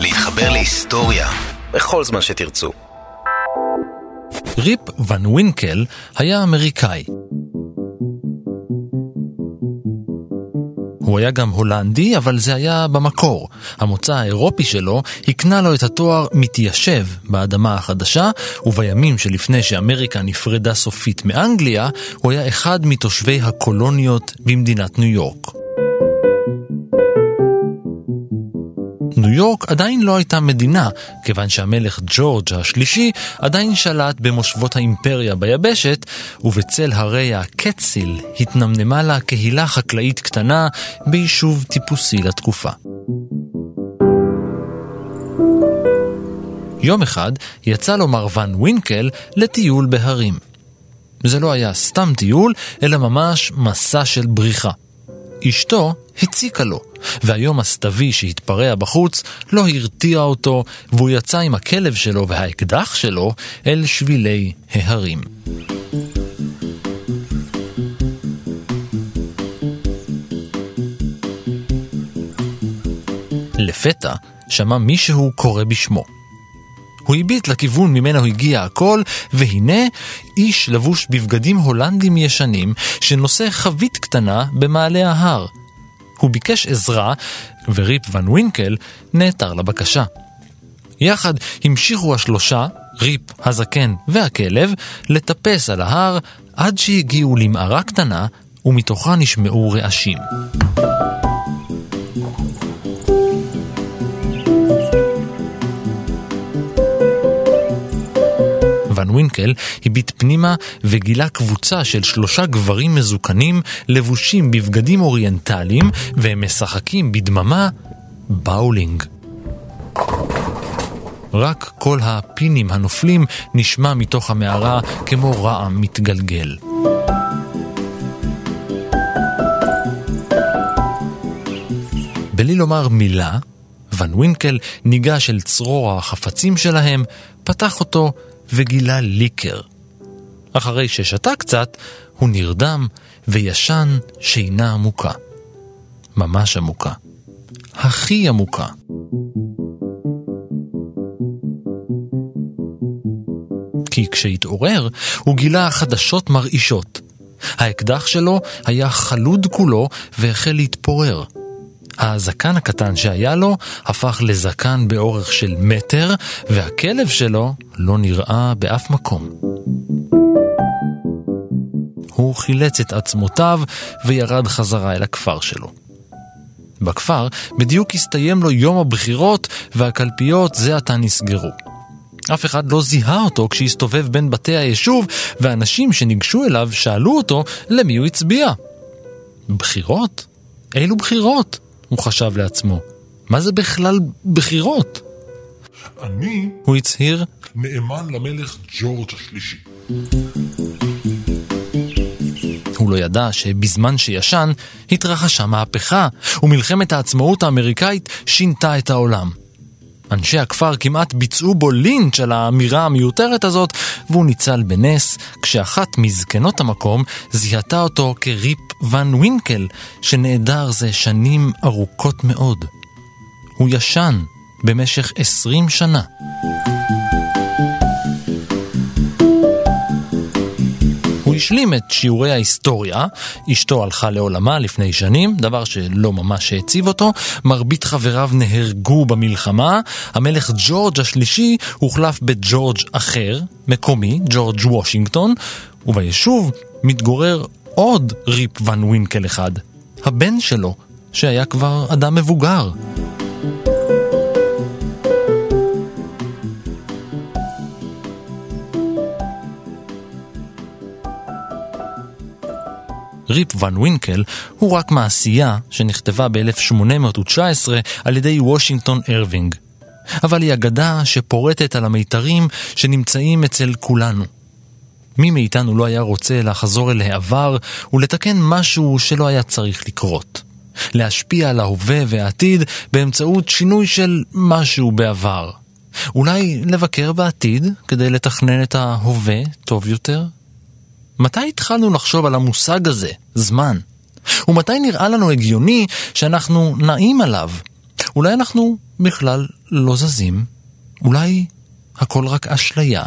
להתחבר להיסטוריה בכל זמן שתרצו. ריפ ון ווינקל היה אמריקאי. הוא היה גם הולנדי, אבל זה היה במקור. המוצא האירופי שלו הקנה לו את התואר מתיישב באדמה החדשה, ובימים שלפני שאמריקה נפרדה סופית מאנגליה, הוא היה אחד מתושבי הקולוניות במדינת ניו יורק. ניו יורק עדיין לא הייתה מדינה, כיוון שהמלך ג'ורג' השלישי עדיין שלט במושבות האימפריה ביבשת, ובצל הרי הקציל התנמנמה לה קהילה חקלאית קטנה ביישוב טיפוסי לתקופה. יום אחד יצא לו מרוון ווינקל לטיול בהרים. זה לא היה סתם טיול, אלא ממש מסע של בריחה. אשתו הציקה לו, והיום הסתווי שהתפרע בחוץ לא הרתיע אותו, והוא יצא עם הכלב שלו והאקדח שלו אל שבילי ההרים. לפתע שמע מישהו קורא בשמו. הוא הביט לכיוון ממנו הגיע הכל, והנה איש לבוש בבגדים הולנדים ישנים, שנושא חבית קטנה במעלה ההר. הוא ביקש עזרה, וריפ ון ווינקל נעתר לבקשה. יחד המשיכו השלושה, ריפ, הזקן והכלב, לטפס על ההר עד שהגיעו למערה קטנה, ומתוכה נשמעו רעשים. ון ווינקל הביט פנימה וגילה קבוצה של שלושה גברים מזוקנים לבושים בבגדים אוריינטליים והם משחקים בדממה באולינג. רק קול הפינים הנופלים נשמע מתוך המערה כמו רעם מתגלגל. בלי לומר מילה, ון ווינקל ניגש אל צרור החפצים שלהם, פתח אותו וגילה ליקר. אחרי ששתה קצת, הוא נרדם וישן שינה עמוקה. ממש עמוקה. הכי עמוקה. כי כשהתעורר, הוא גילה חדשות מרעישות. האקדח שלו היה חלוד כולו והחל להתפורר. הזקן הקטן שהיה לו הפך לזקן באורך של מטר, והכלב שלו לא נראה באף מקום. הוא חילץ את עצמותיו וירד חזרה אל הכפר שלו. בכפר בדיוק הסתיים לו יום הבחירות והקלפיות זה עתה נסגרו. אף אחד לא זיהה אותו כשהסתובב בין בתי היישוב, ואנשים שניגשו אליו שאלו אותו למי הוא הצביע. בחירות? אילו בחירות? הוא חשב לעצמו. מה זה בכלל בחירות? אני, הוא הצהיר, נאמן למלך ג'ורג' השלישי. הוא לא ידע שבזמן שישן התרחשה מהפכה, ומלחמת העצמאות האמריקאית שינתה את העולם. אנשי הכפר כמעט ביצעו בו לינץ' על האמירה המיותרת הזאת, והוא ניצל בנס, כשאחת מזקנות המקום זיהתה אותו כריפ ון ווינקל, שנעדר זה שנים ארוכות מאוד. הוא ישן במשך עשרים שנה. השלים את שיעורי ההיסטוריה, אשתו הלכה לעולמה לפני שנים, דבר שלא ממש העציב אותו, מרבית חבריו נהרגו במלחמה, המלך ג'ורג' השלישי הוחלף בג'ורג' אחר, מקומי, ג'ורג' וושינגטון, וביישוב מתגורר עוד ריפ ון ווינקל אחד, הבן שלו, שהיה כבר אדם מבוגר. ריפ ון ווינקל הוא רק מעשייה שנכתבה ב-1819 על ידי וושינגטון ארווינג. אבל היא אגדה שפורטת על המיתרים שנמצאים אצל כולנו. מי מאיתנו לא היה רוצה לחזור אל העבר ולתקן משהו שלא היה צריך לקרות. להשפיע על ההווה והעתיד באמצעות שינוי של משהו בעבר. אולי לבקר בעתיד כדי לתכנן את ההווה טוב יותר? מתי התחלנו לחשוב על המושג הזה, זמן? ומתי נראה לנו הגיוני שאנחנו נעים עליו? אולי אנחנו בכלל לא זזים? אולי הכל רק אשליה?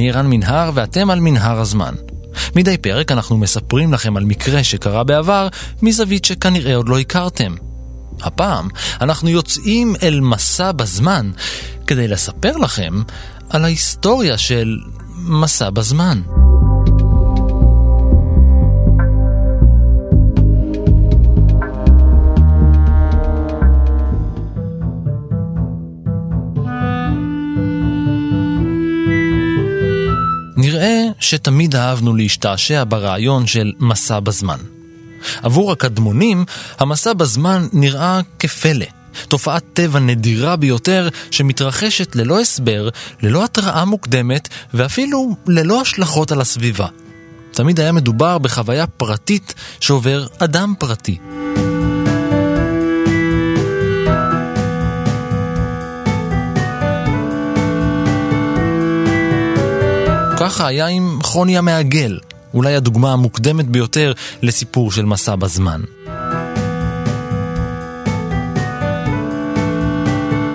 אני רן מנהר ואתם על מנהר הזמן. מדי פרק אנחנו מספרים לכם על מקרה שקרה בעבר מזווית שכנראה עוד לא הכרתם. הפעם אנחנו יוצאים אל מסע בזמן כדי לספר לכם על ההיסטוריה של מסע בזמן. נראה שתמיד אהבנו להשתעשע ברעיון של מסע בזמן. עבור הקדמונים, המסע בזמן נראה כפלא. תופעת טבע נדירה ביותר שמתרחשת ללא הסבר, ללא התראה מוקדמת ואפילו ללא השלכות על הסביבה. תמיד היה מדובר בחוויה פרטית שעובר אדם פרטי. ככה היה עם חוני המעגל, אולי הדוגמה המוקדמת ביותר לסיפור של מסע בזמן.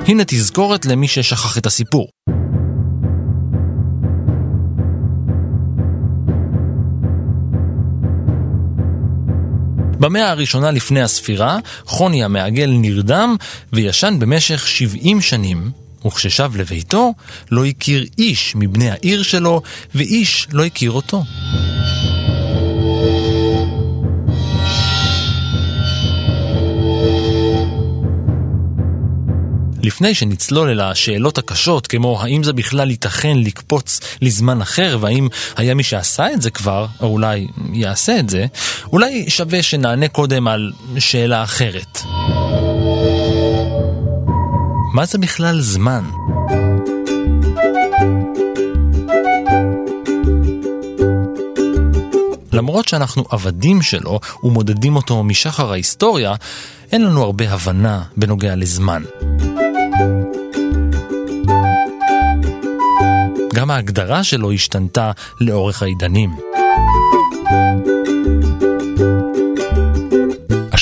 הנה תזכורת למי ששכח את הסיפור. במאה הראשונה לפני הספירה, חוני המעגל נרדם וישן במשך 70 שנים, וכששב לביתו, לא הכיר איש מבני העיר שלו, ואיש לא הכיר אותו. לפני שנצלול אל השאלות הקשות, כמו האם זה בכלל ייתכן לקפוץ לזמן אחר, והאם היה מי שעשה את זה כבר, או אולי יעשה את זה, אולי שווה שנענה קודם על שאלה אחרת. מה זה בכלל זמן? למרות שאנחנו עבדים שלו ומודדים אותו משחר ההיסטוריה, אין לנו הרבה הבנה בנוגע לזמן. גם ההגדרה שלו השתנתה לאורך העידנים.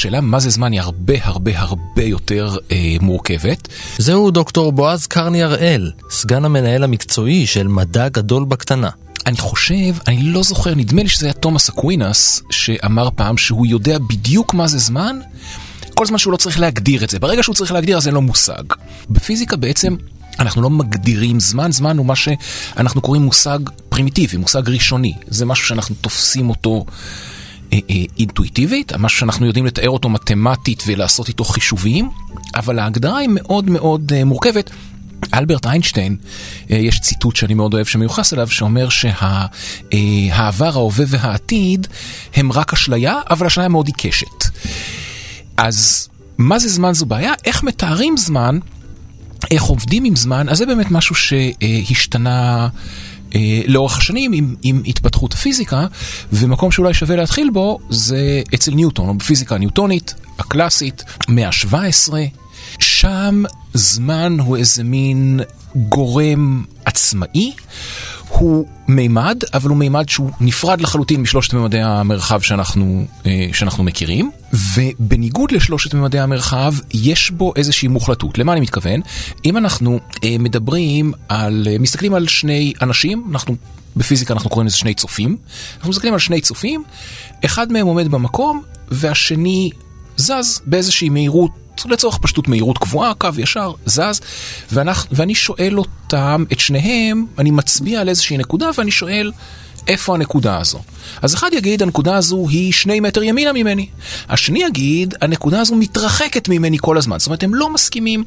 השאלה מה זה זמן היא הרבה הרבה הרבה יותר אה, מורכבת. זהו דוקטור בועז קרני הראל, סגן המנהל המקצועי של מדע גדול בקטנה. אני חושב, אני לא זוכר, נדמה לי שזה היה תומאס אקווינס, שאמר פעם שהוא יודע בדיוק מה זה זמן, כל זמן שהוא לא צריך להגדיר את זה. ברגע שהוא צריך להגדיר אז אין לו מושג. בפיזיקה בעצם אנחנו לא מגדירים זמן, זמן הוא מה שאנחנו קוראים מושג פרימיטיבי, מושג ראשוני. זה משהו שאנחנו תופסים אותו אינטואיטיבית, משהו שאנחנו יודעים לתאר אותו מתמטית ולעשות איתו חישובים, אבל ההגדרה היא מאוד מאוד אה, מורכבת. אלברט איינשטיין, יש ציטוט שאני מאוד אוהב שמיוחס אליו, שאומר שהעבר, ההווה והעתיד הם רק אשליה, אבל אשליה מאוד עיקשת. אז מה זה זמן זו בעיה? איך מתארים זמן? איך עובדים עם זמן? אז זה באמת משהו שהשתנה אה, לאורך השנים עם, עם התפתחות הפיזיקה, ומקום שאולי שווה להתחיל בו זה אצל ניוטון, או בפיזיקה הניוטונית, הקלאסית, מאה ה-17. שם זמן הוא איזה מין גורם עצמאי. הוא מימד, אבל הוא מימד שהוא נפרד לחלוטין משלושת ממדי המרחב שאנחנו, אה, שאנחנו מכירים, ובניגוד לשלושת ממדי המרחב, יש בו איזושהי מוחלטות. למה אני מתכוון? אם אנחנו אה, מדברים על, אה, מסתכלים על שני אנשים, אנחנו בפיזיקה אנחנו קוראים לזה שני צופים, אנחנו מסתכלים על שני צופים, אחד מהם עומד במקום והשני זז באיזושהי מהירות לצורך פשטות מהירות קבועה, קו ישר, זז, ואנחנו, ואני שואל אותם, את שניהם, אני מצביע על איזושהי נקודה ואני שואל איפה הנקודה הזו. אז אחד יגיד, הנקודה הזו היא שני מטר ימינה ממני. השני יגיד, הנקודה הזו מתרחקת ממני כל הזמן. זאת אומרת, הם לא מסכימים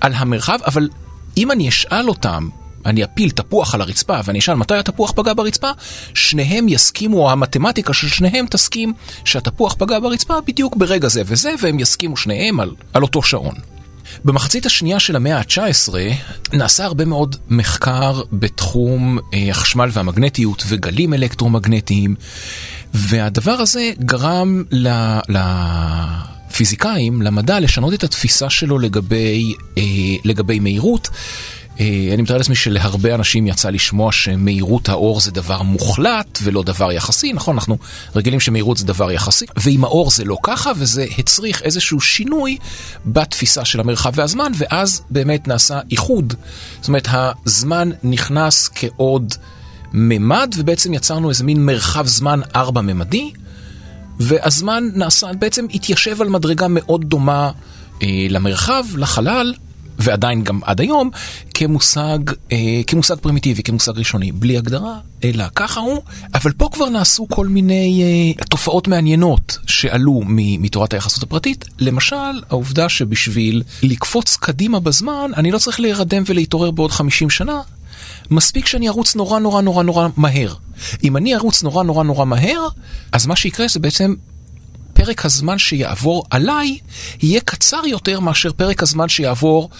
על המרחב, אבל אם אני אשאל אותם, אני אפיל תפוח על הרצפה ואני אשאל מתי התפוח פגע ברצפה, שניהם יסכימו, המתמטיקה של שניהם תסכים שהתפוח פגע ברצפה בדיוק ברגע זה וזה, והם יסכימו שניהם על, על אותו שעון. במחצית השנייה של המאה ה-19 נעשה הרבה מאוד מחקר בתחום אה, החשמל והמגנטיות וגלים אלקטרומגנטיים, והדבר הזה גרם לפיזיקאים, למדע, לשנות את התפיסה שלו לגבי, אה, לגבי מהירות. אה, אני מתאר לעצמי שלהרבה אנשים יצא לשמוע שמהירות האור זה דבר מוחלט ולא דבר יחסי, נכון? אנחנו רגילים שמהירות זה דבר יחסי, ועם האור זה לא ככה, וזה הצריך איזשהו שינוי בתפיסה של המרחב והזמן, ואז באמת נעשה איחוד. זאת אומרת, הזמן נכנס כעוד ממד, ובעצם יצרנו איזה מין מרחב זמן ארבע-ממדי, והזמן נעשה, בעצם התיישב על מדרגה מאוד דומה אה, למרחב, לחלל. ועדיין גם עד היום, כמושג, אה, כמושג פרימיטיבי, כמושג ראשוני, בלי הגדרה, אלא ככה הוא. אבל פה כבר נעשו כל מיני אה, תופעות מעניינות שעלו מתורת היחסות הפרטית. למשל, העובדה שבשביל לקפוץ קדימה בזמן, אני לא צריך להירדם ולהתעורר בעוד 50 שנה, מספיק שאני ארוץ נורא נורא נורא נורא מהר. אם אני ארוץ נורא נורא נורא מהר, אז מה שיקרה זה בעצם פרק הזמן שיעבור עליי יהיה קצר יותר מאשר פרק הזמן שיעבור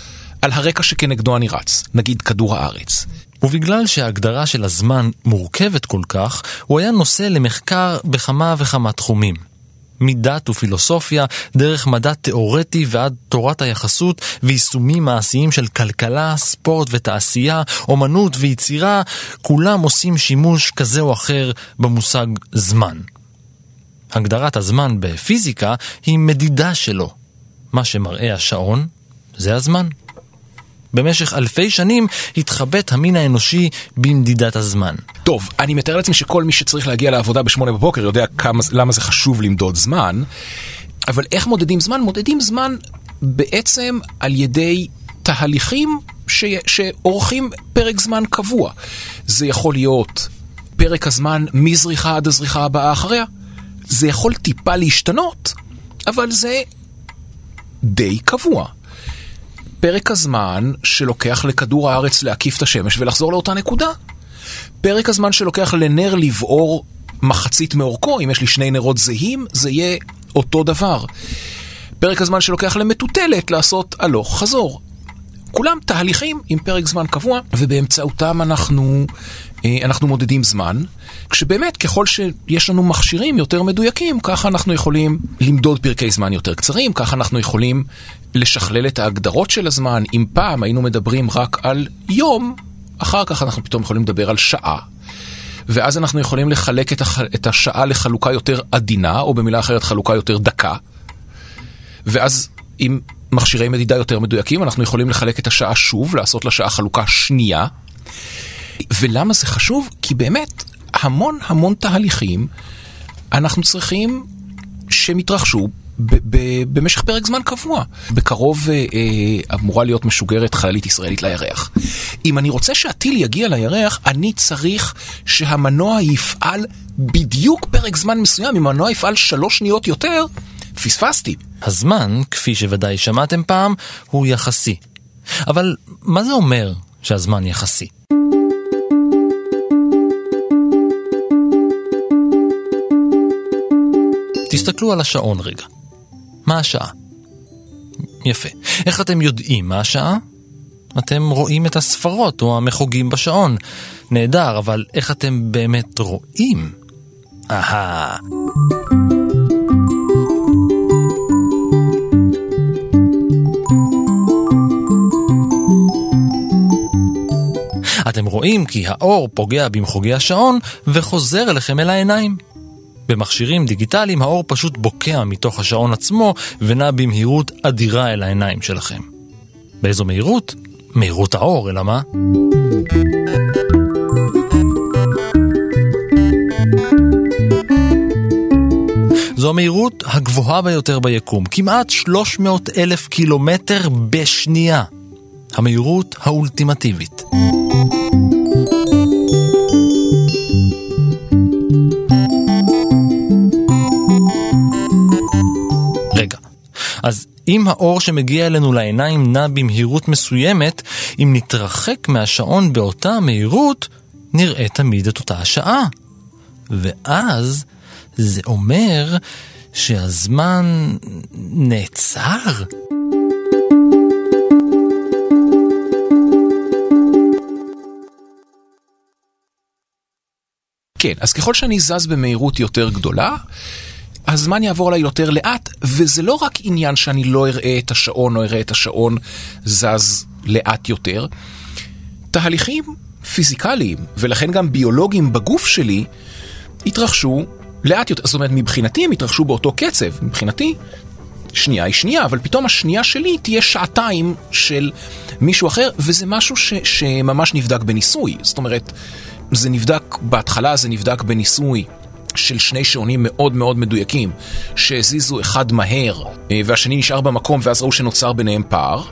על הרקע שכנגדו אני רץ, נגיד כדור הארץ. ובגלל שההגדרה של הזמן מורכבת כל כך, הוא היה נושא למחקר בכמה וכמה תחומים. מדת ופילוסופיה, דרך מדע תאורטי ועד תורת היחסות ויישומים מעשיים של כלכלה, ספורט ותעשייה, אומנות ויצירה, כולם עושים שימוש כזה או אחר במושג זמן. הגדרת הזמן בפיזיקה היא מדידה שלו. מה שמראה השעון זה הזמן. במשך אלפי שנים התחבט המין האנושי במדידת הזמן. טוב, אני מתאר לעצמי שכל מי שצריך להגיע לעבודה בשמונה בבוקר יודע כמה, למה זה חשוב למדוד זמן, אבל איך מודדים זמן? מודדים זמן בעצם על ידי תהליכים ש... שאורכים פרק זמן קבוע. זה יכול להיות פרק הזמן מזריחה עד הזריחה הבאה אחריה. זה יכול טיפה להשתנות, אבל זה די קבוע. פרק הזמן שלוקח לכדור הארץ להקיף את השמש ולחזור לאותה נקודה. פרק הזמן שלוקח לנר לבעור מחצית מאורכו, אם יש לי שני נרות זהים, זה יהיה אותו דבר. פרק הזמן שלוקח למטוטלת לעשות הלוך חזור. כולם תהליכים עם פרק זמן קבוע, ובאמצעותם אנחנו, אנחנו מודדים זמן, כשבאמת ככל שיש לנו מכשירים יותר מדויקים, ככה אנחנו יכולים למדוד פרקי זמן יותר קצרים, ככה אנחנו יכולים לשכלל את ההגדרות של הזמן. אם פעם היינו מדברים רק על יום, אחר כך אנחנו פתאום יכולים לדבר על שעה. ואז אנחנו יכולים לחלק את, הח... את השעה לחלוקה יותר עדינה, או במילה אחרת חלוקה יותר דקה. ואז עם מכשירי מדידה יותר מדויקים, אנחנו יכולים לחלק את השעה שוב, לעשות לשעה חלוקה שנייה. ולמה זה חשוב? כי באמת, המון המון תהליכים אנחנו צריכים שהם יתרחשו במשך פרק זמן קבוע. בקרוב אה, אה, אמורה להיות משוגרת חיילית ישראלית לירח. אם אני רוצה שהטיל יגיע לירח, אני צריך שהמנוע יפעל בדיוק פרק זמן מסוים. אם המנוע יפעל שלוש שניות יותר, פספסתי. הזמן, כפי שוודאי שמעתם פעם, הוא יחסי. אבל מה זה אומר שהזמן יחסי? תסתכלו על השעון רגע. מה השעה? יפה. איך אתם יודעים מה השעה? אתם רואים את הספרות או המחוגים בשעון. נהדר, אבל איך אתם באמת רואים? אהה. אתם רואים כי האור פוגע במחוגי השעון וחוזר אליכם אל העיניים. במכשירים דיגיטליים האור פשוט בוקע מתוך השעון עצמו ונע במהירות אדירה אל העיניים שלכם. באיזו מהירות? מהירות האור, אלא מה? זו המהירות הגבוהה ביותר ביקום, כמעט 300 אלף קילומטר בשנייה. המהירות האולטימטיבית. אז אם האור שמגיע אלינו לעיניים נע במהירות מסוימת, אם נתרחק מהשעון באותה המהירות, נראה תמיד את אותה השעה. ואז זה אומר שהזמן נעצר. כן, אז ככל שאני זז במהירות יותר גדולה, הזמן יעבור עליי יותר לאט, וזה לא רק עניין שאני לא אראה את השעון או אראה את השעון זז לאט יותר. תהליכים פיזיקליים, ולכן גם ביולוגיים בגוף שלי, התרחשו לאט יותר. זאת אומרת, מבחינתי הם התרחשו באותו קצב. מבחינתי, שנייה היא שנייה, אבל פתאום השנייה שלי תהיה שעתיים של מישהו אחר, וזה משהו ש, שממש נבדק בניסוי. זאת אומרת, זה נבדק, בהתחלה זה נבדק בניסוי. של שני שעונים מאוד מאוד מדויקים, שהזיזו אחד מהר אה, והשני נשאר במקום ואז ראו שנוצר ביניהם פער.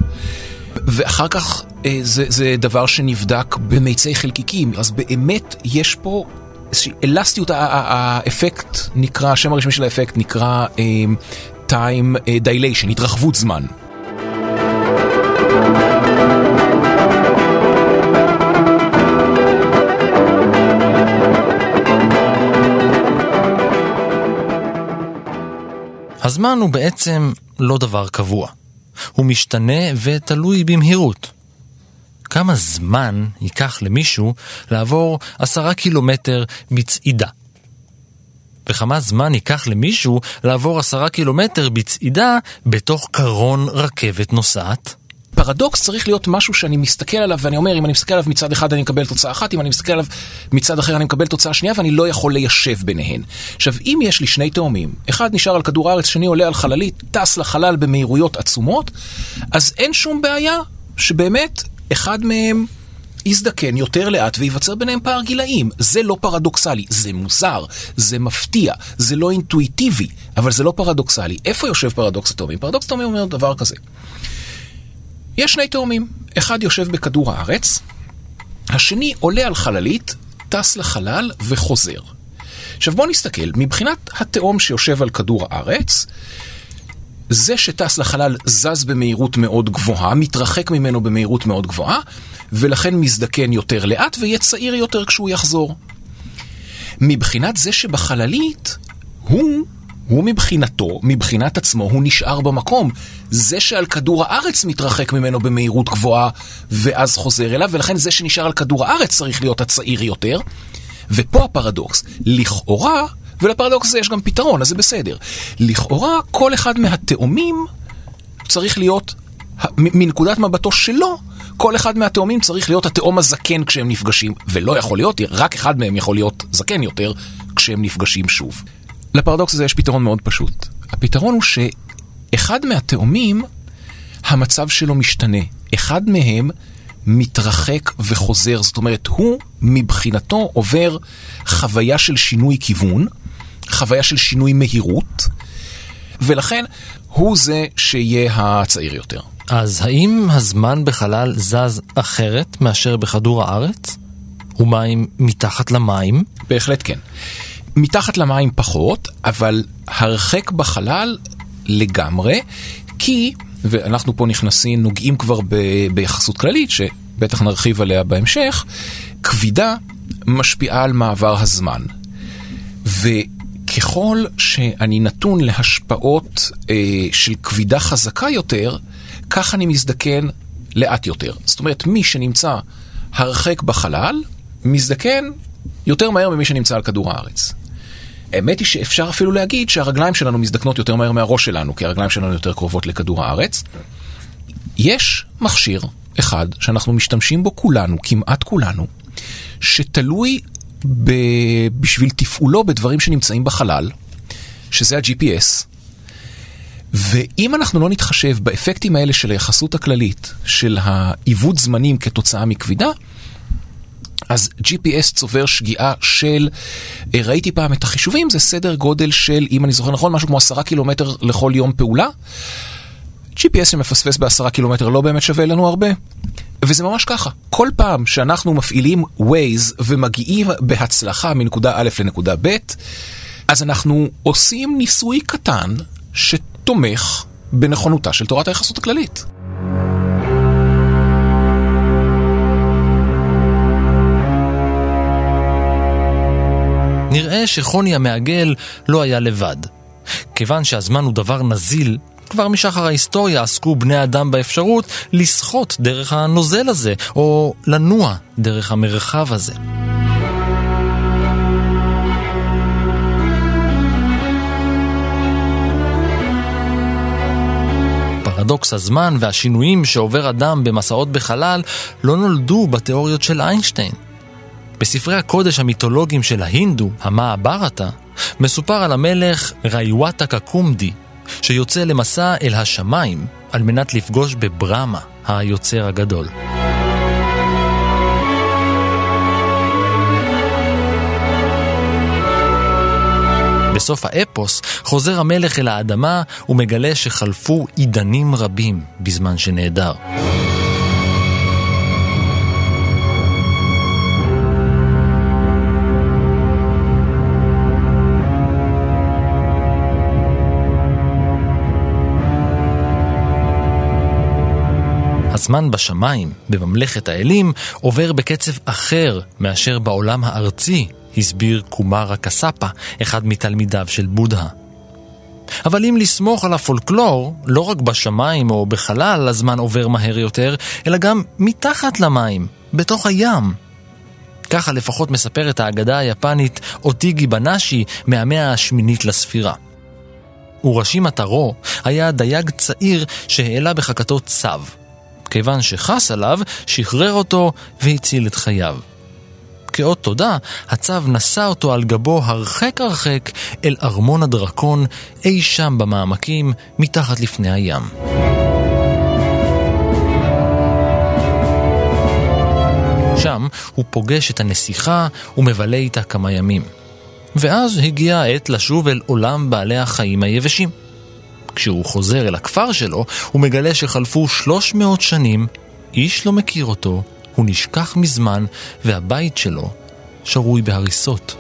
ואחר כך אה, זה, זה דבר שנבדק במיצי חלקיקים, אז באמת יש פה איזושהי אלסטיות, האפקט נקרא, השם הרשמי של האפקט נקרא אה, time dilation, התרחבות זמן. הזמן הוא בעצם לא דבר קבוע. הוא משתנה ותלוי במהירות. כמה זמן ייקח למישהו לעבור עשרה קילומטר בצעידה? וכמה זמן ייקח למישהו לעבור עשרה קילומטר בצעידה בתוך קרון רכבת נוסעת? פרדוקס צריך להיות משהו שאני מסתכל עליו ואני אומר, אם אני מסתכל עליו מצד אחד אני מקבל תוצאה אחת, אם אני מסתכל עליו מצד אחר אני מקבל תוצאה שנייה ואני לא יכול ליישב ביניהן. עכשיו, אם יש לי שני תאומים, אחד נשאר על כדור הארץ, שני עולה על חללית, טס לחלל במהירויות עצומות, אז אין שום בעיה שבאמת אחד מהם יזדקן יותר לאט וייווצר ביניהם פער גילאים. זה לא פרדוקסלי, זה מוזר, זה מפתיע, זה לא אינטואיטיבי, אבל זה לא פרדוקסלי. איפה יושב פרדוקס התאומים? פרדוקס התאומים אומר דבר כזה. יש שני תאומים, אחד יושב בכדור הארץ, השני עולה על חללית, טס לחלל וחוזר. עכשיו בואו נסתכל, מבחינת התאום שיושב על כדור הארץ, זה שטס לחלל זז במהירות מאוד גבוהה, מתרחק ממנו במהירות מאוד גבוהה, ולכן מזדקן יותר לאט ויהיה צעיר יותר כשהוא יחזור. מבחינת זה שבחללית, הוא הוא מבחינתו, מבחינת עצמו, הוא נשאר במקום. זה שעל כדור הארץ מתרחק ממנו במהירות גבוהה ואז חוזר אליו, ולכן זה שנשאר על כדור הארץ צריך להיות הצעיר יותר. ופה הפרדוקס. לכאורה, ולפרדוקס הזה יש גם פתרון, אז זה בסדר. לכאורה, כל אחד מהתאומים צריך להיות, מנקודת מבטו שלו, כל אחד מהתאומים צריך להיות התאום הזקן כשהם נפגשים, ולא יכול להיות, רק אחד מהם יכול להיות זקן יותר כשהם נפגשים שוב. לפרדוקס הזה יש פתרון מאוד פשוט. הפתרון הוא שאחד מהתאומים, המצב שלו משתנה. אחד מהם מתרחק וחוזר. זאת אומרת, הוא מבחינתו עובר חוויה של שינוי כיוון, חוויה של שינוי מהירות, ולכן הוא זה שיהיה הצעיר יותר. אז האם הזמן בחלל זז אחרת מאשר בכדור הארץ? ומים מתחת למים? בהחלט כן. מתחת למים פחות, אבל הרחק בחלל לגמרי, כי, ואנחנו פה נכנסים, נוגעים כבר ב, ביחסות כללית, שבטח נרחיב עליה בהמשך, כבידה משפיעה על מעבר הזמן. וככל שאני נתון להשפעות אה, של כבידה חזקה יותר, כך אני מזדקן לאט יותר. זאת אומרת, מי שנמצא הרחק בחלל, מזדקן יותר מהר ממי שנמצא על כדור הארץ. האמת היא שאפשר אפילו להגיד שהרגליים שלנו מזדקנות יותר מהר מהראש שלנו, כי הרגליים שלנו יותר קרובות לכדור הארץ. יש מכשיר אחד שאנחנו משתמשים בו כולנו, כמעט כולנו, שתלוי ב... בשביל תפעולו בדברים שנמצאים בחלל, שזה ה-GPS. ואם אנחנו לא נתחשב באפקטים האלה של היחסות הכללית, של העיוות זמנים כתוצאה מכבידה, אז GPS צובר שגיאה של, אה, ראיתי פעם את החישובים, זה סדר גודל של, אם אני זוכר נכון, משהו כמו עשרה קילומטר לכל יום פעולה. GPS שמפספס בעשרה קילומטר לא באמת שווה לנו הרבה. וזה ממש ככה, כל פעם שאנחנו מפעילים Waze ומגיעים בהצלחה מנקודה א' לנקודה ב', אז אנחנו עושים ניסוי קטן שתומך בנכונותה של תורת היחסות הכללית. נראה שחוני המעגל לא היה לבד. כיוון שהזמן הוא דבר נזיל, כבר משחר ההיסטוריה עסקו בני אדם באפשרות לסחוט דרך הנוזל הזה, או לנוע דרך המרחב הזה. פרדוקס הזמן והשינויים שעובר אדם במסעות בחלל לא נולדו בתיאוריות של איינשטיין. בספרי הקודש המיתולוגיים של ההינדו, המאברטה, מסופר על המלך ראיוואטה קקומדי, שיוצא למסע אל השמיים על מנת לפגוש בברמה, היוצר הגדול. בסוף האפוס חוזר המלך אל האדמה ומגלה שחלפו עידנים רבים בזמן שנעדר. הזמן בשמיים, בממלכת האלים, עובר בקצב אחר מאשר בעולם הארצי, הסביר קומרה קסאפה, אחד מתלמידיו של בודהה. אבל אם לסמוך על הפולקלור, לא רק בשמיים או בחלל הזמן עובר מהר יותר, אלא גם מתחת למים, בתוך הים. ככה לפחות מספרת האגדה היפנית אוטיגי בנאשי מהמאה השמינית לספירה. אורשי מטרו היה דייג צעיר שהעלה בחכתו צו. כיוון שחס עליו, שחרר אותו והציל את חייו. כאות תודה, הצב נשא אותו על גבו הרחק הרחק אל ארמון הדרקון אי שם במעמקים מתחת לפני הים. שם הוא פוגש את הנסיכה ומבלה איתה כמה ימים. ואז הגיעה העת לשוב אל עולם בעלי החיים היבשים. כשהוא חוזר אל הכפר שלו, הוא מגלה שחלפו 300 שנים, איש לא מכיר אותו, הוא נשכח מזמן, והבית שלו שרוי בהריסות.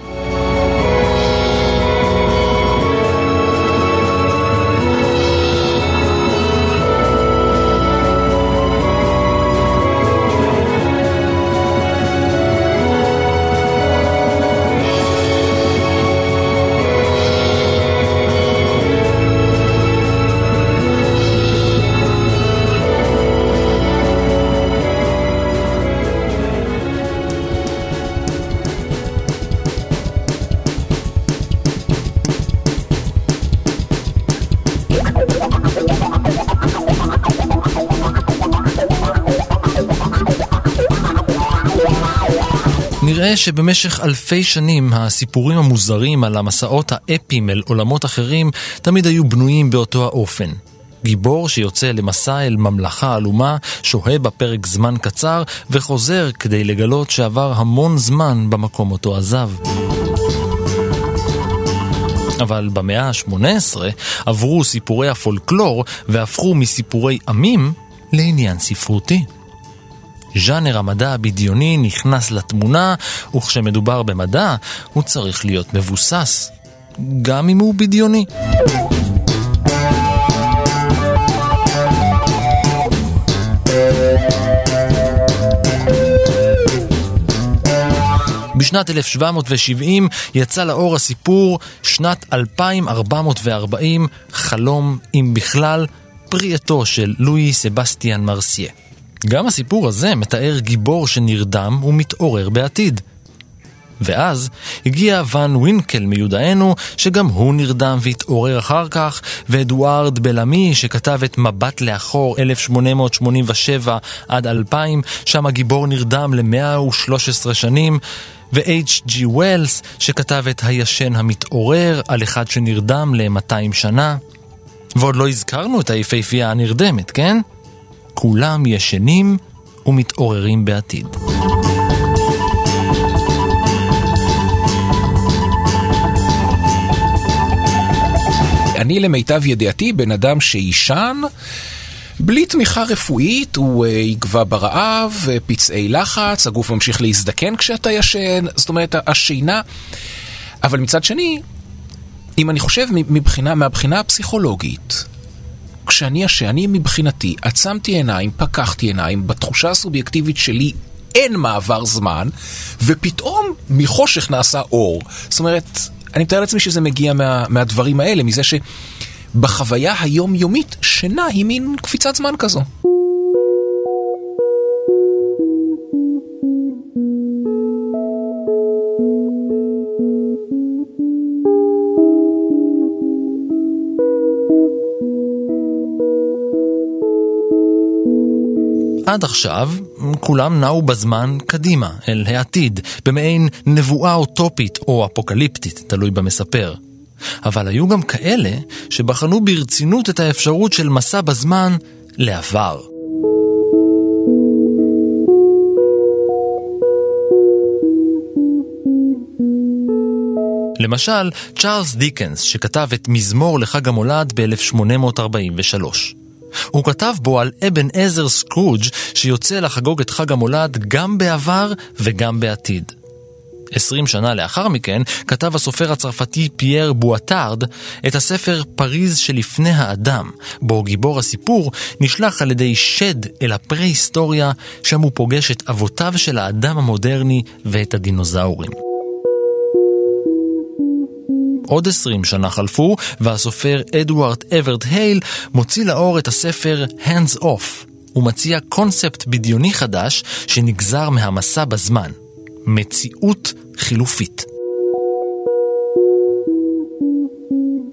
נראה שבמשך אלפי שנים הסיפורים המוזרים על המסעות האפיים אל עולמות אחרים תמיד היו בנויים באותו האופן. גיבור שיוצא למסע אל ממלכה עלומה, שוהה בפרק זמן קצר וחוזר כדי לגלות שעבר המון זמן במקום אותו עזב. אבל במאה ה-18 עברו סיפורי הפולקלור והפכו מסיפורי עמים לעניין ספרותי. ז'אנר המדע הבדיוני נכנס לתמונה, וכשמדובר במדע, הוא צריך להיות מבוסס, גם אם הוא בדיוני. בשנת 1770 יצא לאור הסיפור שנת 2440, חלום, אם בכלל, פרי של לואי סבסטיאן מרסיה. גם הסיפור הזה מתאר גיבור שנרדם ומתעורר בעתיד. ואז הגיע ואן ווינקל מיודענו, שגם הוא נרדם והתעורר אחר כך, ואדוארד בלעמי, שכתב את מבט לאחור 1887 עד 2000, שם הגיבור נרדם ל-113 שנים, ו-H.G. ווילס, שכתב את הישן המתעורר על אחד שנרדם ל-200 שנה. ועוד לא הזכרנו את היפהפייה הנרדמת, כן? כולם ישנים ומתעוררים בעתיד. אני למיטב ידיעתי בן אדם שיישן בלי תמיכה רפואית, הוא uh, יגבה ברעב, פצעי לחץ, הגוף ממשיך להזדקן כשאתה ישן, זאת אומרת השינה. אבל מצד שני, אם אני חושב מבחינה, מהבחינה הפסיכולוגית, כשאני ישן, אני מבחינתי עצמתי עיניים, פקחתי עיניים, בתחושה הסובייקטיבית שלי אין מעבר זמן, ופתאום מחושך נעשה אור. זאת אומרת, אני מתאר לעצמי שזה מגיע מה, מהדברים האלה, מזה שבחוויה היומיומית שינה היא מין קפיצת זמן כזו. עד עכשיו כולם נעו בזמן קדימה, אל העתיד, במעין נבואה אוטופית או אפוקליפטית, תלוי במספר. אבל היו גם כאלה שבחנו ברצינות את האפשרות של מסע בזמן לעבר. למשל, צ'ארלס דיקנס, שכתב את מזמור לחג המולד ב-1843. הוא כתב בו על אבנעזר סקרוג' שיוצא לחגוג את חג המולד גם בעבר וגם בעתיד. עשרים שנה לאחר מכן כתב הסופר הצרפתי פייר בואטארד את הספר פריז שלפני האדם, בו גיבור הסיפור נשלח על ידי שד אל הפרה-היסטוריה, שם הוא פוגש את אבותיו של האדם המודרני ואת הדינוזאורים. עוד עשרים שנה חלפו, והסופר אדוארד אוורט הייל מוציא לאור את הספר Hands Off. הוא מציע קונספט בדיוני חדש שנגזר מהמסע בזמן. מציאות חילופית.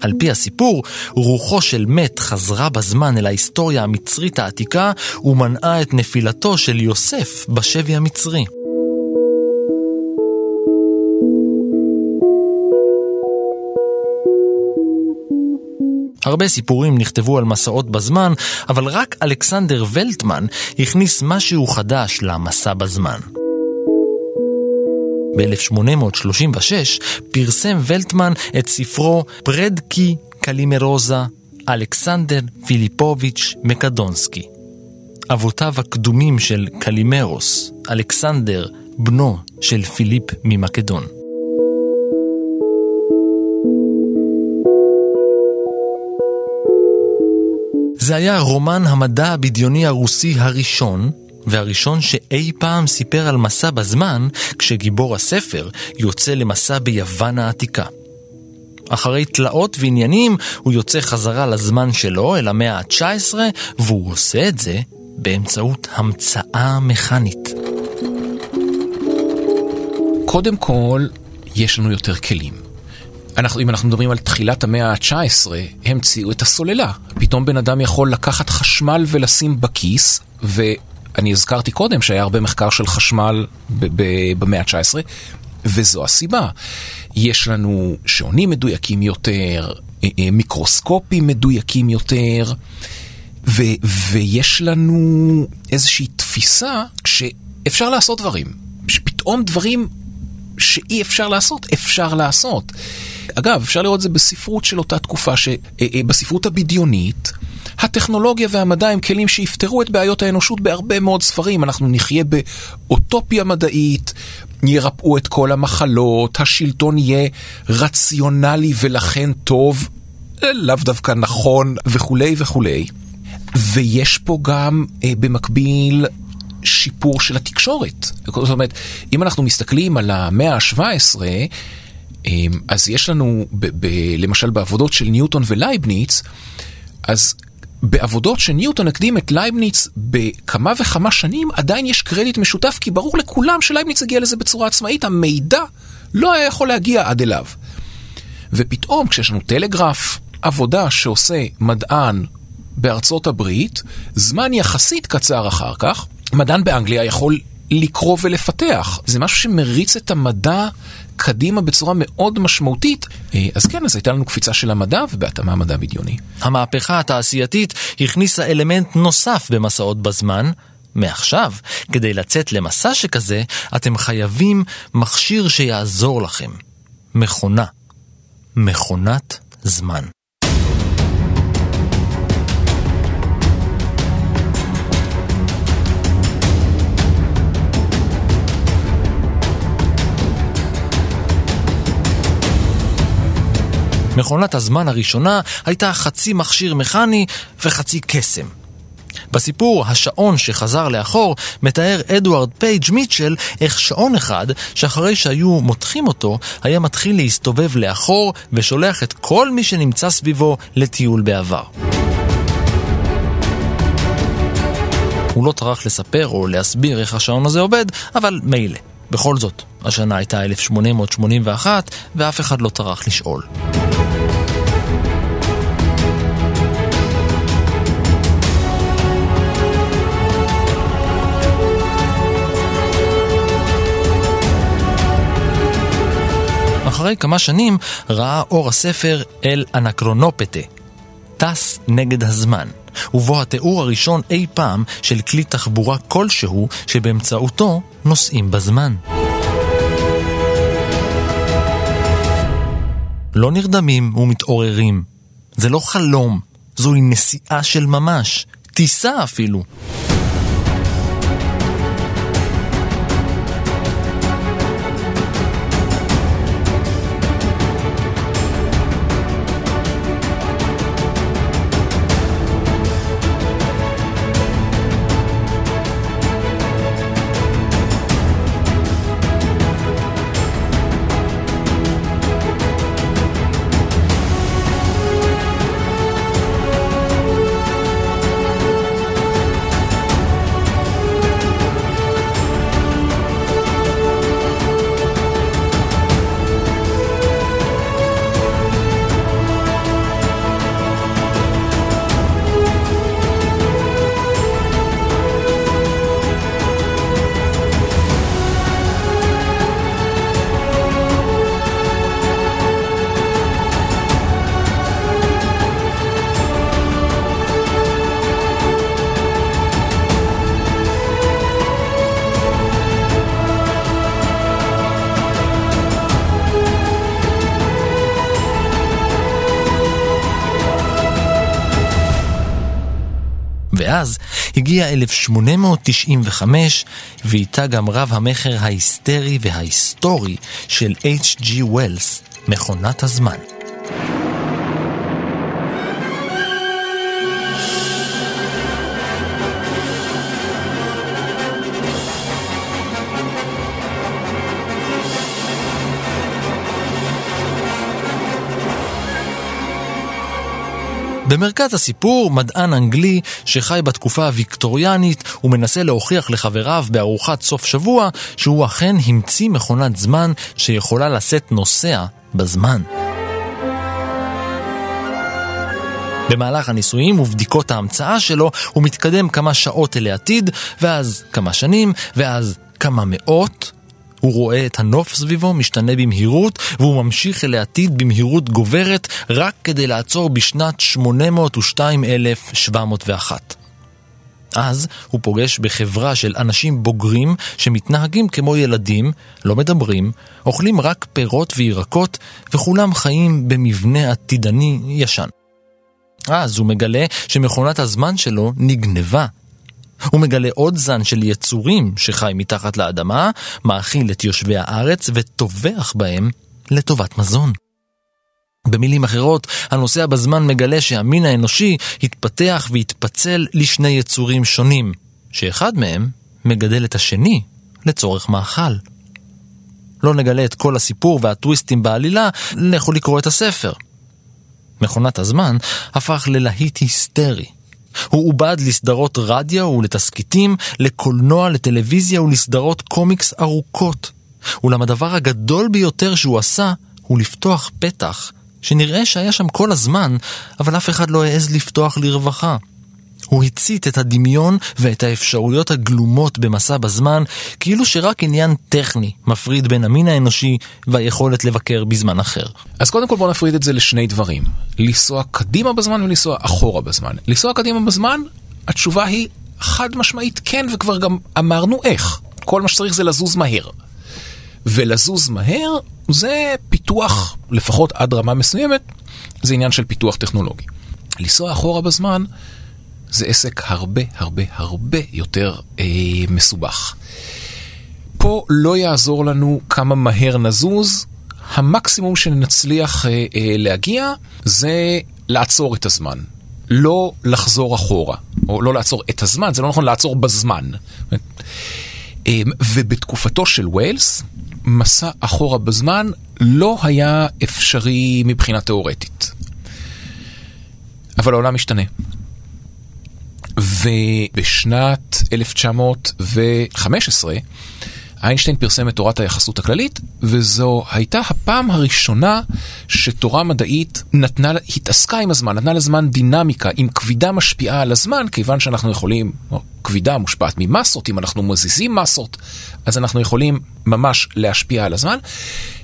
על פי הסיפור, רוחו של מת חזרה בזמן אל ההיסטוריה המצרית העתיקה ומנעה את נפילתו של יוסף בשבי המצרי. הרבה סיפורים נכתבו על מסעות בזמן, אבל רק אלכסנדר ולטמן הכניס משהו חדש למסע בזמן. ב-1836 פרסם ולטמן את ספרו פרדקי קלימרוזה אלכסנדר פיליפוביץ' מקדונסקי. אבותיו הקדומים של קלימרוס, אלכסנדר, בנו של פיליפ ממקדון. זה היה רומן המדע הבדיוני הרוסי הראשון, והראשון שאי פעם סיפר על מסע בזמן, כשגיבור הספר יוצא למסע ביוון העתיקה. אחרי תלאות ועניינים, הוא יוצא חזרה לזמן שלו, אל המאה ה-19, והוא עושה את זה באמצעות המצאה מכנית. קודם כל, יש לנו יותר כלים. אנחנו, אם אנחנו מדברים על תחילת המאה ה-19, המציאו את הסוללה. פתאום בן אדם יכול לקחת חשמל ולשים בכיס, ואני הזכרתי קודם שהיה הרבה מחקר של חשמל במאה ה-19, וזו הסיבה. יש לנו שעונים מדויקים יותר, אה, אה, מיקרוסקופים מדויקים יותר, ו, ויש לנו איזושהי תפיסה שאפשר לעשות דברים. שפתאום דברים שאי אפשר לעשות, אפשר לעשות. אגב, אפשר לראות את זה בספרות של אותה תקופה, שבספרות אה, הבדיונית, הטכנולוגיה והמדע הם כלים שיפתרו את בעיות האנושות בהרבה מאוד ספרים. אנחנו נחיה באוטופיה מדעית, ירפאו את כל המחלות, השלטון יהיה רציונלי ולכן טוב, אה, לאו דווקא נכון וכולי וכולי. ויש פה גם אה, במקביל שיפור של התקשורת. זאת אומרת, אם אנחנו מסתכלים על המאה ה-17, אמ, אז יש לנו, ב- ב- למשל בעבודות של ניוטון ולייבניץ, אז בעבודות שניוטון הקדים את לייבניץ בכמה וכמה שנים, עדיין יש קרדיט משותף, כי ברור לכולם שלייבניץ הגיע לזה בצורה עצמאית, המידע לא היה יכול להגיע עד אליו. ופתאום כשיש לנו טלגרף, עבודה שעושה מדען בארצות הברית, זמן יחסית קצר אחר כך, מדען באנגליה יכול לקרוא ולפתח. זה משהו שמריץ את המדע קדימה בצורה מאוד משמעותית. אה, אז כן, אז הייתה לנו קפיצה של המדע ובהתאמה מדע בדיוני. המהפכה התעשייתית הכניסה אלמנט נוסף במסעות בזמן. מעכשיו, כדי לצאת למסע שכזה, אתם חייבים מכשיר שיעזור לכם. מכונה. מכונת זמן. מכונת הזמן הראשונה הייתה חצי מכשיר מכני וחצי קסם. בסיפור "השעון שחזר לאחור" מתאר אדוארד פייג' מיטשל איך שעון אחד, שאחרי שהיו מותחים אותו, היה מתחיל להסתובב לאחור ושולח את כל מי שנמצא סביבו לטיול בעבר. הוא לא טרח לספר או להסביר איך השעון הזה עובד, אבל מילא. בכל זאת, השנה הייתה 1881 ואף אחד לא טרח לשאול. ואחרי כמה שנים ראה אור הספר אל אנקרונופטה, טס נגד הזמן, ובו התיאור הראשון אי פעם של כלי תחבורה כלשהו שבאמצעותו נוסעים בזמן. לא נרדמים ומתעוררים. זה לא חלום, זוהי נסיעה של ממש, טיסה אפילו. הגיע 1895, ואיתה גם רב המכר ההיסטרי וההיסטורי של H.G. וולס, מכונת הזמן. במרכז הסיפור מדען אנגלי שחי בתקופה הוויקטוריאנית ומנסה להוכיח לחבריו בארוחת סוף שבוע שהוא אכן המציא מכונת זמן שיכולה לשאת נוסע בזמן. במהלך הניסויים ובדיקות ההמצאה שלו הוא מתקדם כמה שעות אל העתיד, ואז כמה שנים, ואז כמה מאות, הוא רואה את הנוף סביבו משתנה במהירות, והוא ממשיך אל העתיד במהירות גוברת, רק כדי לעצור בשנת 802,701. אז הוא פוגש בחברה של אנשים בוגרים שמתנהגים כמו ילדים, לא מדברים, אוכלים רק פירות וירקות, וכולם חיים במבנה עתידני ישן. אז הוא מגלה שמכונת הזמן שלו נגנבה הוא מגלה עוד זן של יצורים שחי מתחת לאדמה, מאכיל את יושבי הארץ וטובח בהם לטובת מזון. במילים אחרות, הנוסע בזמן מגלה שהמין האנושי התפתח והתפצל לשני יצורים שונים, שאחד מהם מגדל את השני לצורך מאכל. לא נגלה את כל הסיפור והטוויסטים בעלילה, לכו לקרוא את הספר. מכונת הזמן הפך ללהיט היסטרי, הוא עובד לסדרות רדיו ולתסכיתים, לקולנוע, לטלוויזיה ולסדרות קומיקס ארוכות. אולם הדבר הגדול ביותר שהוא עשה הוא לפתוח פתח, שנראה שהיה שם כל הזמן, אבל אף אחד לא העז לפתוח לרווחה. הוא הצית את הדמיון ואת האפשרויות הגלומות במסע בזמן, כאילו שרק עניין טכני מפריד בין המין האנושי והיכולת לבקר בזמן אחר. אז קודם כל בוא נפריד את זה לשני דברים. לנסוע קדימה בזמן ולנסוע אחורה בזמן. לנסוע קדימה בזמן, התשובה היא חד משמעית כן, וכבר גם אמרנו איך. כל מה שצריך זה לזוז מהר. ולזוז מהר זה פיתוח, לפחות עד רמה מסוימת, זה עניין של פיתוח טכנולוגי. לנסוע אחורה בזמן זה עסק הרבה הרבה הרבה יותר אה, מסובך. פה לא יעזור לנו כמה מהר נזוז, המקסימום שנצליח אה, אה, להגיע זה לעצור את הזמן. לא לחזור אחורה, או לא לעצור את הזמן, זה לא נכון לעצור בזמן. אה, ובתקופתו של ווילס, מסע אחורה בזמן לא היה אפשרי מבחינה תאורטית. אבל העולם משתנה. ובשנת 1915 איינשטיין פרסם את תורת היחסות הכללית, וזו הייתה הפעם הראשונה שתורה מדעית נתנה, התעסקה עם הזמן, נתנה לזמן דינמיקה, אם כבידה משפיעה על הזמן, כיוון שאנחנו יכולים, או כבידה מושפעת ממסות, אם אנחנו מזיזים מסות, אז אנחנו יכולים ממש להשפיע על הזמן.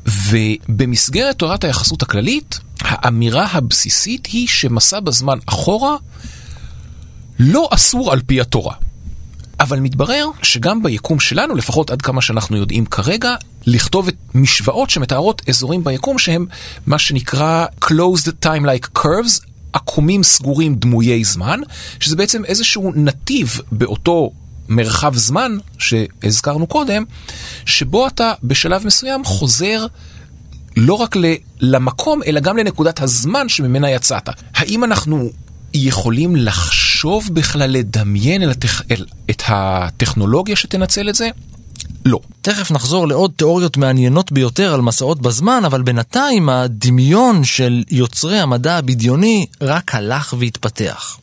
ובמסגרת תורת היחסות הכללית, האמירה הבסיסית היא שמסע בזמן אחורה לא אסור על פי התורה. אבל מתברר שגם ביקום שלנו, לפחות עד כמה שאנחנו יודעים כרגע, לכתוב את משוואות שמתארות אזורים ביקום שהם מה שנקרא closed time-like curves, עקומים סגורים דמויי זמן, שזה בעצם איזשהו נתיב באותו מרחב זמן שהזכרנו קודם, שבו אתה בשלב מסוים חוזר לא רק למקום, אלא גם לנקודת הזמן שממנה יצאת. האם אנחנו יכולים לחשוב בכלל לדמיין אל התכ... אל... את הטכנולוגיה שתנצל את זה? לא. תכף נחזור לעוד תיאוריות מעניינות ביותר על מסעות בזמן, אבל בינתיים הדמיון של יוצרי המדע הבדיוני רק הלך והתפתח.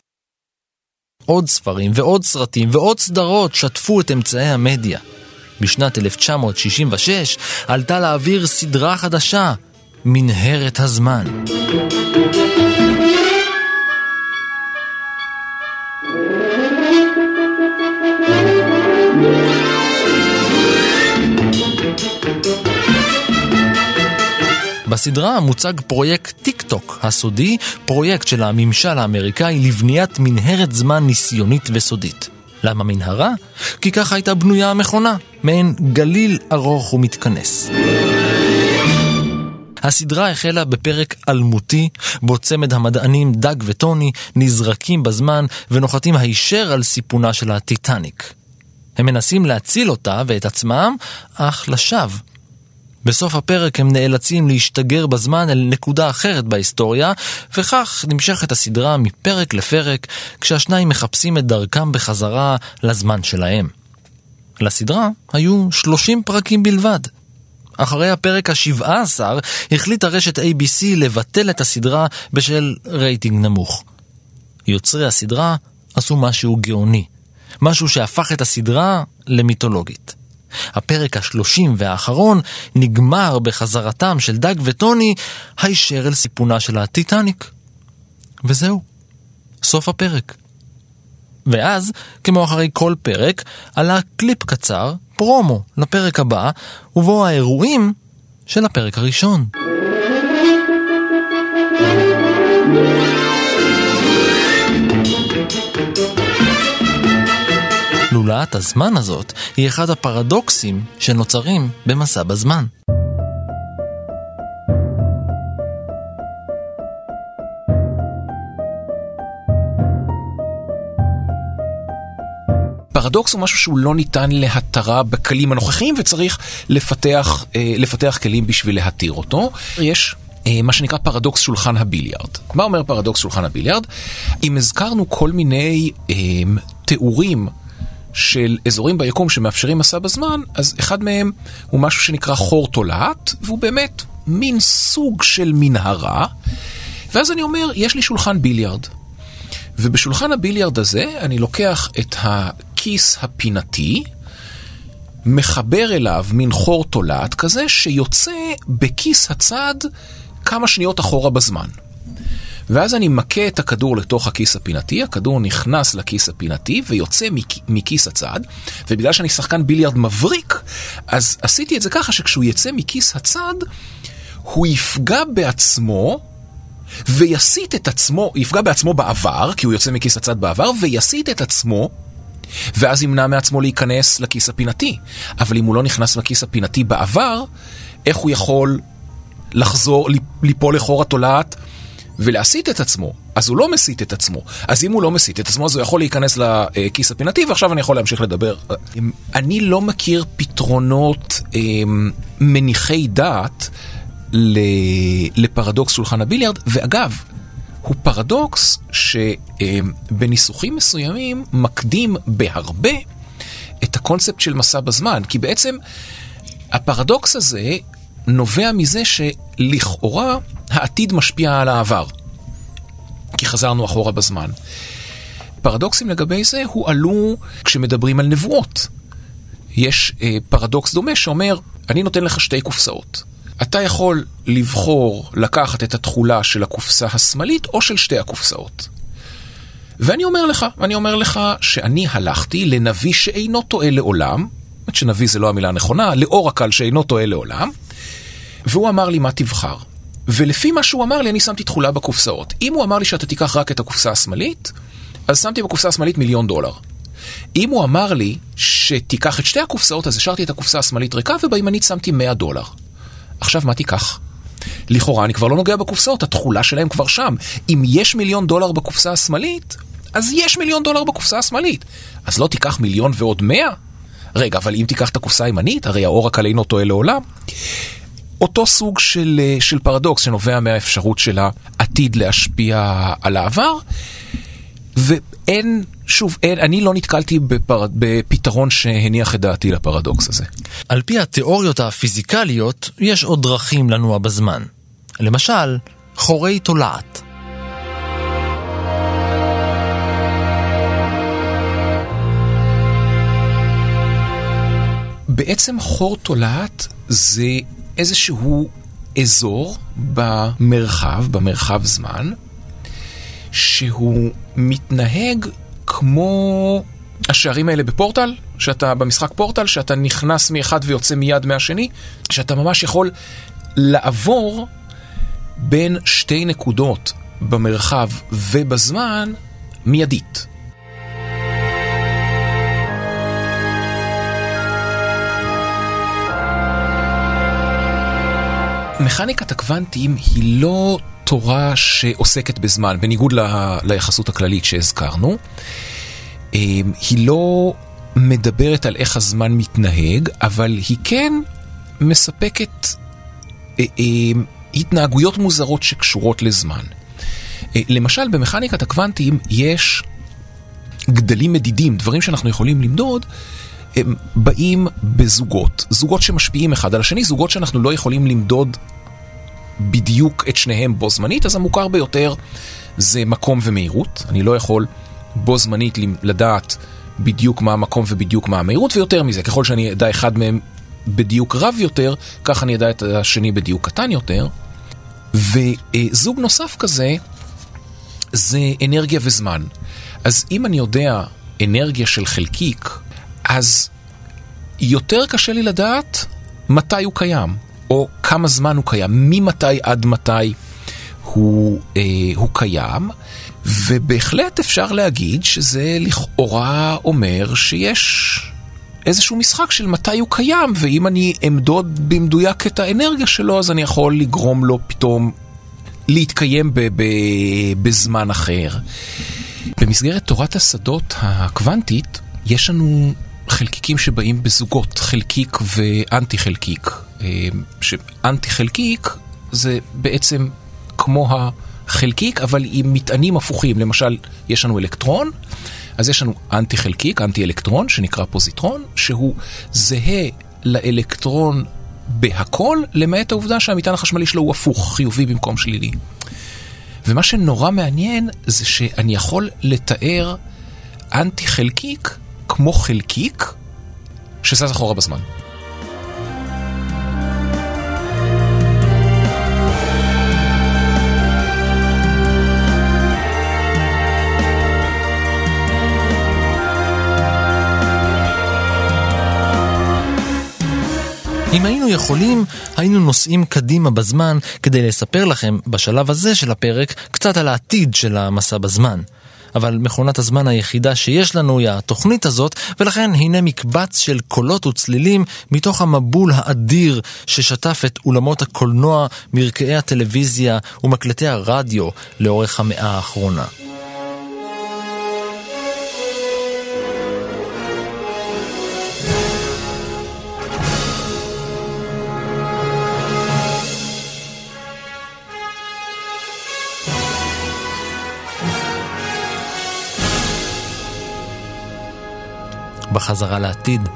עוד ספרים ועוד סרטים ועוד סדרות שטפו את אמצעי המדיה. בשנת 1966 עלתה לאוויר סדרה חדשה, מנהרת הזמן. בסדרה מוצג פרויקט טיק טוק הסודי, פרויקט של הממשל האמריקאי לבניית מנהרת זמן ניסיונית וסודית. למה מנהרה? כי ככה הייתה בנויה המכונה, מעין גליל ארוך ומתכנס. הסדרה החלה בפרק אלמותי, בו צמד המדענים דג וטוני נזרקים בזמן ונוחתים הישר על סיפונה של הטיטניק. הם מנסים להציל אותה ואת עצמם, אך לשווא. בסוף הפרק הם נאלצים להשתגר בזמן אל נקודה אחרת בהיסטוריה, וכך נמשכת הסדרה מפרק לפרק, כשהשניים מחפשים את דרכם בחזרה לזמן שלהם. לסדרה היו 30 פרקים בלבד. אחרי הפרק ה-17 החליטה רשת ABC לבטל את הסדרה בשל רייטינג נמוך. יוצרי הסדרה עשו משהו גאוני, משהו שהפך את הסדרה למיתולוגית. הפרק השלושים והאחרון נגמר בחזרתם של דג וטוני הישר אל סיפונה של הטיטניק. וזהו, סוף הפרק. ואז, כמו אחרי כל פרק, עלה קליפ קצר, פרומו, לפרק הבא, ובו האירועים של הפרק הראשון. לולאת הזמן הזאת היא אחד הפרדוקסים שנוצרים במסע בזמן. פרדוקס הוא משהו שהוא לא ניתן להתרה בכלים הנוכחיים וצריך לפתח, אה, לפתח כלים בשביל להתיר אותו. יש אה, מה שנקרא פרדוקס שולחן הביליארד. מה אומר פרדוקס שולחן הביליארד? אם הזכרנו כל מיני אה, תיאורים של אזורים ביקום שמאפשרים מסע בזמן, אז אחד מהם הוא משהו שנקרא חור תולעת, והוא באמת מין סוג של מנהרה. ואז אני אומר, יש לי שולחן ביליארד. ובשולחן הביליארד הזה אני לוקח את הכיס הפינתי, מחבר אליו מין חור תולעת כזה, שיוצא בכיס הצד כמה שניות אחורה בזמן. ואז אני מכה את הכדור לתוך הכיס הפינתי, הכדור נכנס לכיס הפינתי ויוצא מכיס הצד, ובגלל שאני שחקן ביליארד מבריק, אז עשיתי את זה ככה שכשהוא יצא מכיס הצד, הוא יפגע בעצמו ויסיט את עצמו, יפגע בעצמו בעבר, כי הוא יוצא מכיס הצד בעבר, ויסיט את עצמו, ואז ימנע מעצמו להיכנס לכיס הפינתי. אבל אם הוא לא נכנס לכיס הפינתי בעבר, איך הוא יכול לחזור, ליפול לחור התולעת ולהסיט את עצמו, אז הוא לא מסיט את עצמו. אז אם הוא לא מסיט את עצמו, אז הוא יכול להיכנס לכיס הפינתי, ועכשיו אני יכול להמשיך לדבר. אני לא מכיר פתרונות אמ, מניחי דעת לפרדוקס שולחן הביליארד, ואגב, הוא פרדוקס שבניסוחים מסוימים מקדים בהרבה את הקונספט של מסע בזמן, כי בעצם הפרדוקס הזה נובע מזה שלכאורה העתיד משפיע על העבר, כי חזרנו אחורה בזמן. פרדוקסים לגבי זה הועלו כשמדברים על נבואות. יש אה, פרדוקס דומה שאומר, אני נותן לך שתי קופסאות. אתה יכול לבחור לקחת את התכולה של הקופסה השמאלית או של שתי הקופסאות. ואני אומר לך, אני אומר לך שאני הלכתי לנביא שאינו טועה לעולם, זאת שנביא זה לא המילה הנכונה, לאור הקל שאינו טועה לעולם, והוא אמר לי מה תבחר. ולפי מה שהוא אמר לי, אני שמתי תכולה בקופסאות. אם הוא אמר לי שאתה תיקח רק את הקופסה השמאלית, אז שמתי בקופסה השמאלית מיליון דולר. אם הוא אמר לי שתיקח את שתי הקופסאות, אז השארתי את הקופסה השמאלית ריקה, ובימנית שמתי 100 דולר. עכשיו, מה תיקח? לכאורה אני כבר לא נוגע בקופסאות, התכולה שלהם כבר שם. אם יש מיליון דולר בקופסה השמאלית, אז יש מיליון דולר בקופסה השמאלית. אז לא תיקח מיליון ועוד 100? רגע, אבל אם תיקח את הקופסה הימנית, הרי האור רק עלינו טועה לעולם. אותו סוג של, אה, של פרדוקס שנובע מהאפשרות של העתיד להשפיע על העבר, ואין, שוב, אין, אני לא נתקלתי בפר, בפתרון שהניח את דעתי לפרדוקס הזה. על פי התיאוריות הפיזיקליות, יש עוד דרכים לנוע בזמן. למשל, חורי תולעת. בעצם חור תולעת זה איזשהו אזור במרחב, במרחב זמן, שהוא מתנהג כמו השערים האלה בפורטל, שאתה במשחק פורטל, שאתה נכנס מאחד ויוצא מיד מהשני, שאתה ממש יכול לעבור בין שתי נקודות במרחב ובזמן מיידית. מכניקת הקוונטים היא לא תורה שעוסקת בזמן, בניגוד ל... ליחסות הכללית שהזכרנו. אמ, היא לא מדברת על איך הזמן מתנהג, אבל היא כן מספקת אה, אמ, התנהגויות מוזרות שקשורות לזמן. אה, למשל, במכניקת הקוונטים יש גדלים מדידים, דברים שאנחנו יכולים למדוד, הם באים בזוגות, זוגות שמשפיעים אחד על השני, זוגות שאנחנו לא יכולים למדוד בדיוק את שניהם בו זמנית, אז המוכר ביותר זה מקום ומהירות. אני לא יכול בו זמנית לדעת בדיוק מה המקום ובדיוק מה המהירות, ויותר מזה, ככל שאני אדע אחד מהם בדיוק רב יותר, כך אני אדע את השני בדיוק קטן יותר. וזוג נוסף כזה זה אנרגיה וזמן. אז אם אני יודע אנרגיה של חלקיק, אז יותר קשה לי לדעת מתי הוא קיים, או כמה זמן הוא קיים, ממתי עד מתי הוא, אה, הוא קיים, ובהחלט אפשר להגיד שזה לכאורה אומר שיש איזשהו משחק של מתי הוא קיים, ואם אני אמדוד במדויק את האנרגיה שלו, אז אני יכול לגרום לו פתאום להתקיים ב- ב- בזמן אחר. במסגרת תורת השדות הקוונטית, יש לנו חלקיקים שבאים בזוגות, חלקיק ואנטי חלקיק. אה, שאנטי חלקיק זה בעצם כמו החלקיק, אבל עם מטענים הפוכים. למשל, יש לנו אלקטרון, אז יש לנו אנטי חלקיק, אנטי אלקטרון, שנקרא פוזיטרון, שהוא זהה לאלקטרון בהכל, למעט העובדה שהמטען החשמלי שלו הוא הפוך, חיובי במקום שלילי. ומה שנורא מעניין זה שאני יכול לתאר אנטי חלקיק כמו חלקיק שזז אחורה בזמן. אם היינו יכולים, היינו נוסעים קדימה בזמן כדי לספר לכם בשלב הזה של הפרק קצת על העתיד של המסע בזמן. אבל מכונת הזמן היחידה שיש לנו היא התוכנית הזאת, ולכן הנה מקבץ של קולות וצלילים מתוך המבול האדיר ששטף את אולמות הקולנוע, מרקעי הטלוויזיה ומקלטי הרדיו לאורך המאה האחרונה. בחזרה לעתיד.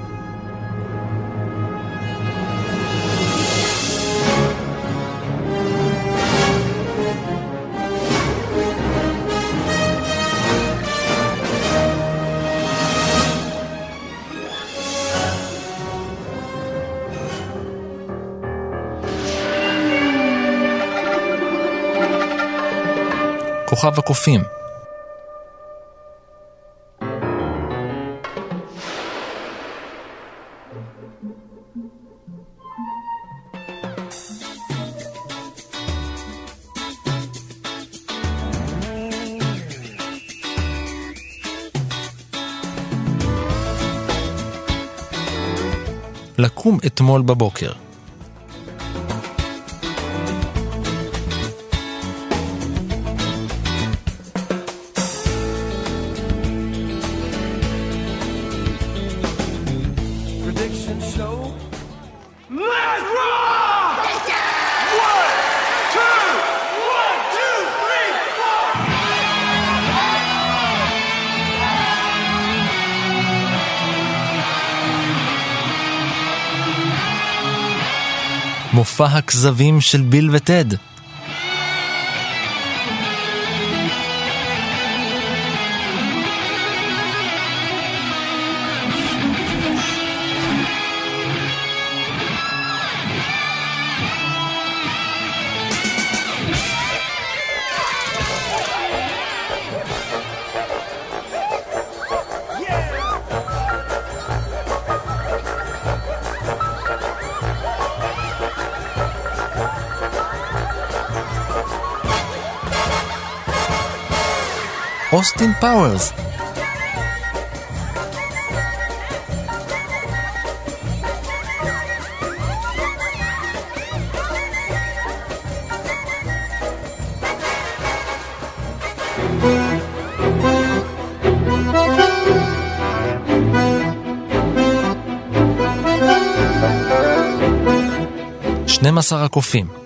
כוכב הקופים לקום אתמול בבוקר. הכזבים של ביל וטד. אוסטין פאוורס. עשר הקופים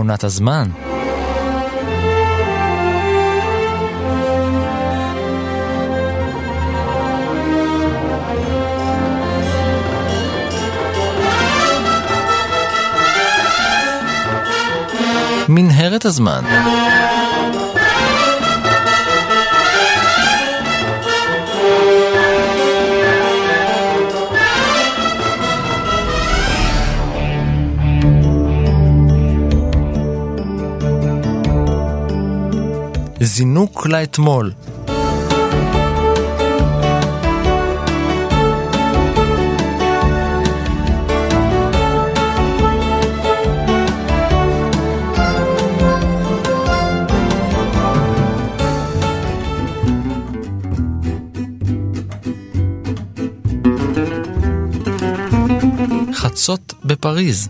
מכונת הזמן. מנהרת הזמן. זינוק לאתמול. חצות בפריז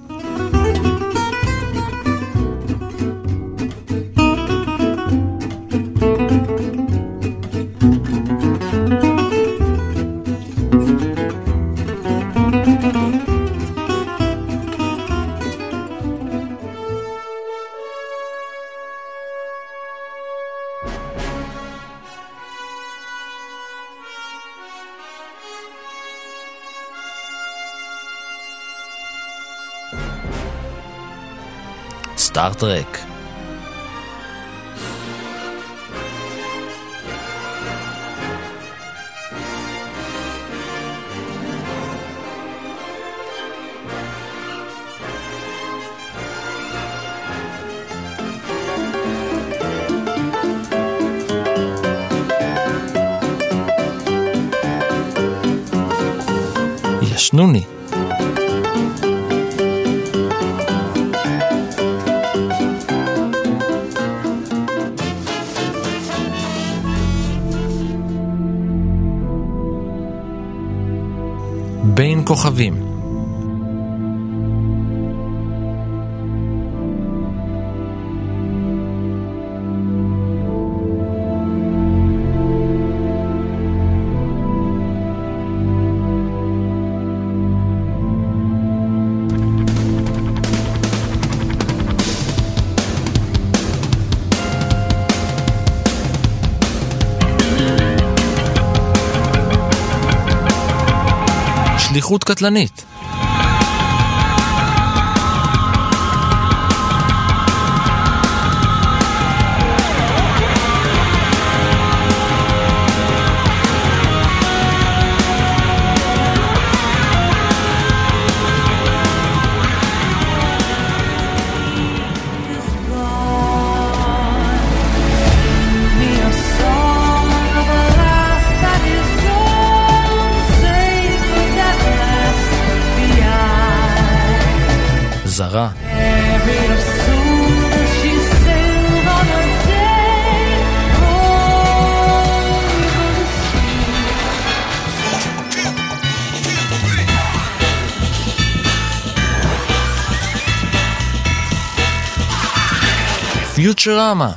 שליחות קטלנית çırama.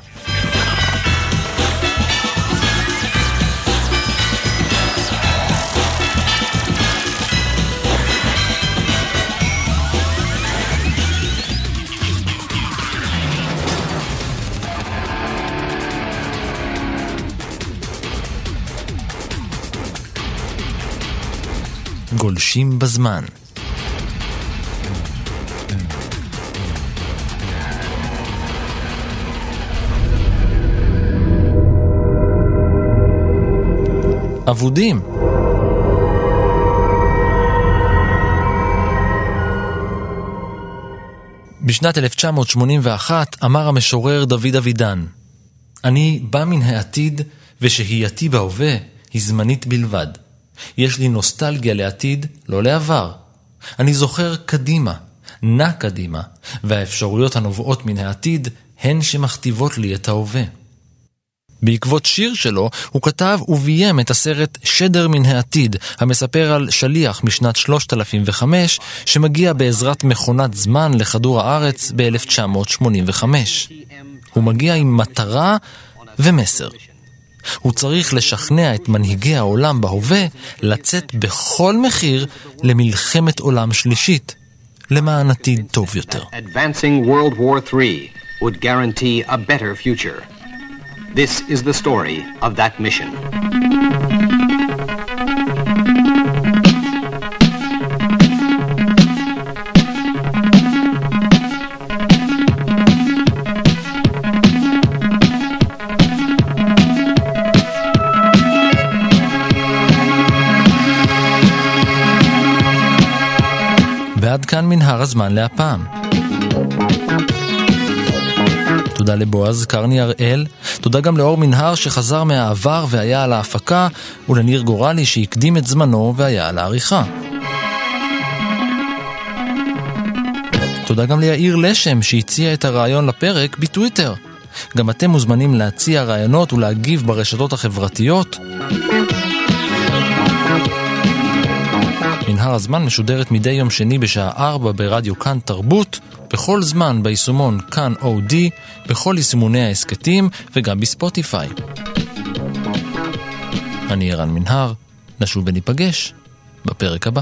گلشیم بزمان אבודים. בשנת 1981 אמר המשורר דוד אבידן, אני בא מן העתיד ושהייתי בהווה היא זמנית בלבד. יש לי נוסטלגיה לעתיד, לא לעבר. אני זוכר קדימה, נע קדימה, והאפשרויות הנובעות מן העתיד הן שמכתיבות לי את ההווה. בעקבות שיר שלו, הוא כתב וביים את הסרט שדר מן העתיד, המספר על שליח משנת 3005, שמגיע בעזרת מכונת זמן לכדור הארץ ב-1985. הוא מגיע עם מטרה ומסר. הוא צריך לשכנע את מנהיגי העולם בהווה לצאת בכל מחיר למלחמת עולם שלישית, למען עתיד טוב יותר. This is the story of that mission. ועד כאן מנהר הזמן להפעם. תודה לבועז קרני הראל, תודה גם לאור מנהר שחזר מהעבר והיה על ההפקה, ולניר גורלי שהקדים את זמנו והיה על העריכה. תודה גם ליאיר לשם שהציע את הרעיון לפרק בטוויטר. גם אתם מוזמנים להציע רעיונות ולהגיב ברשתות החברתיות. מנהר הזמן משודרת מדי יום שני בשעה 4 ברדיו כאן תרבות, בכל זמן ביישומון כאן אודי, בכל יישומוני ההסכתים וגם בספוטיפיי. אני ערן מנהר, נשוב וניפגש בפרק הבא.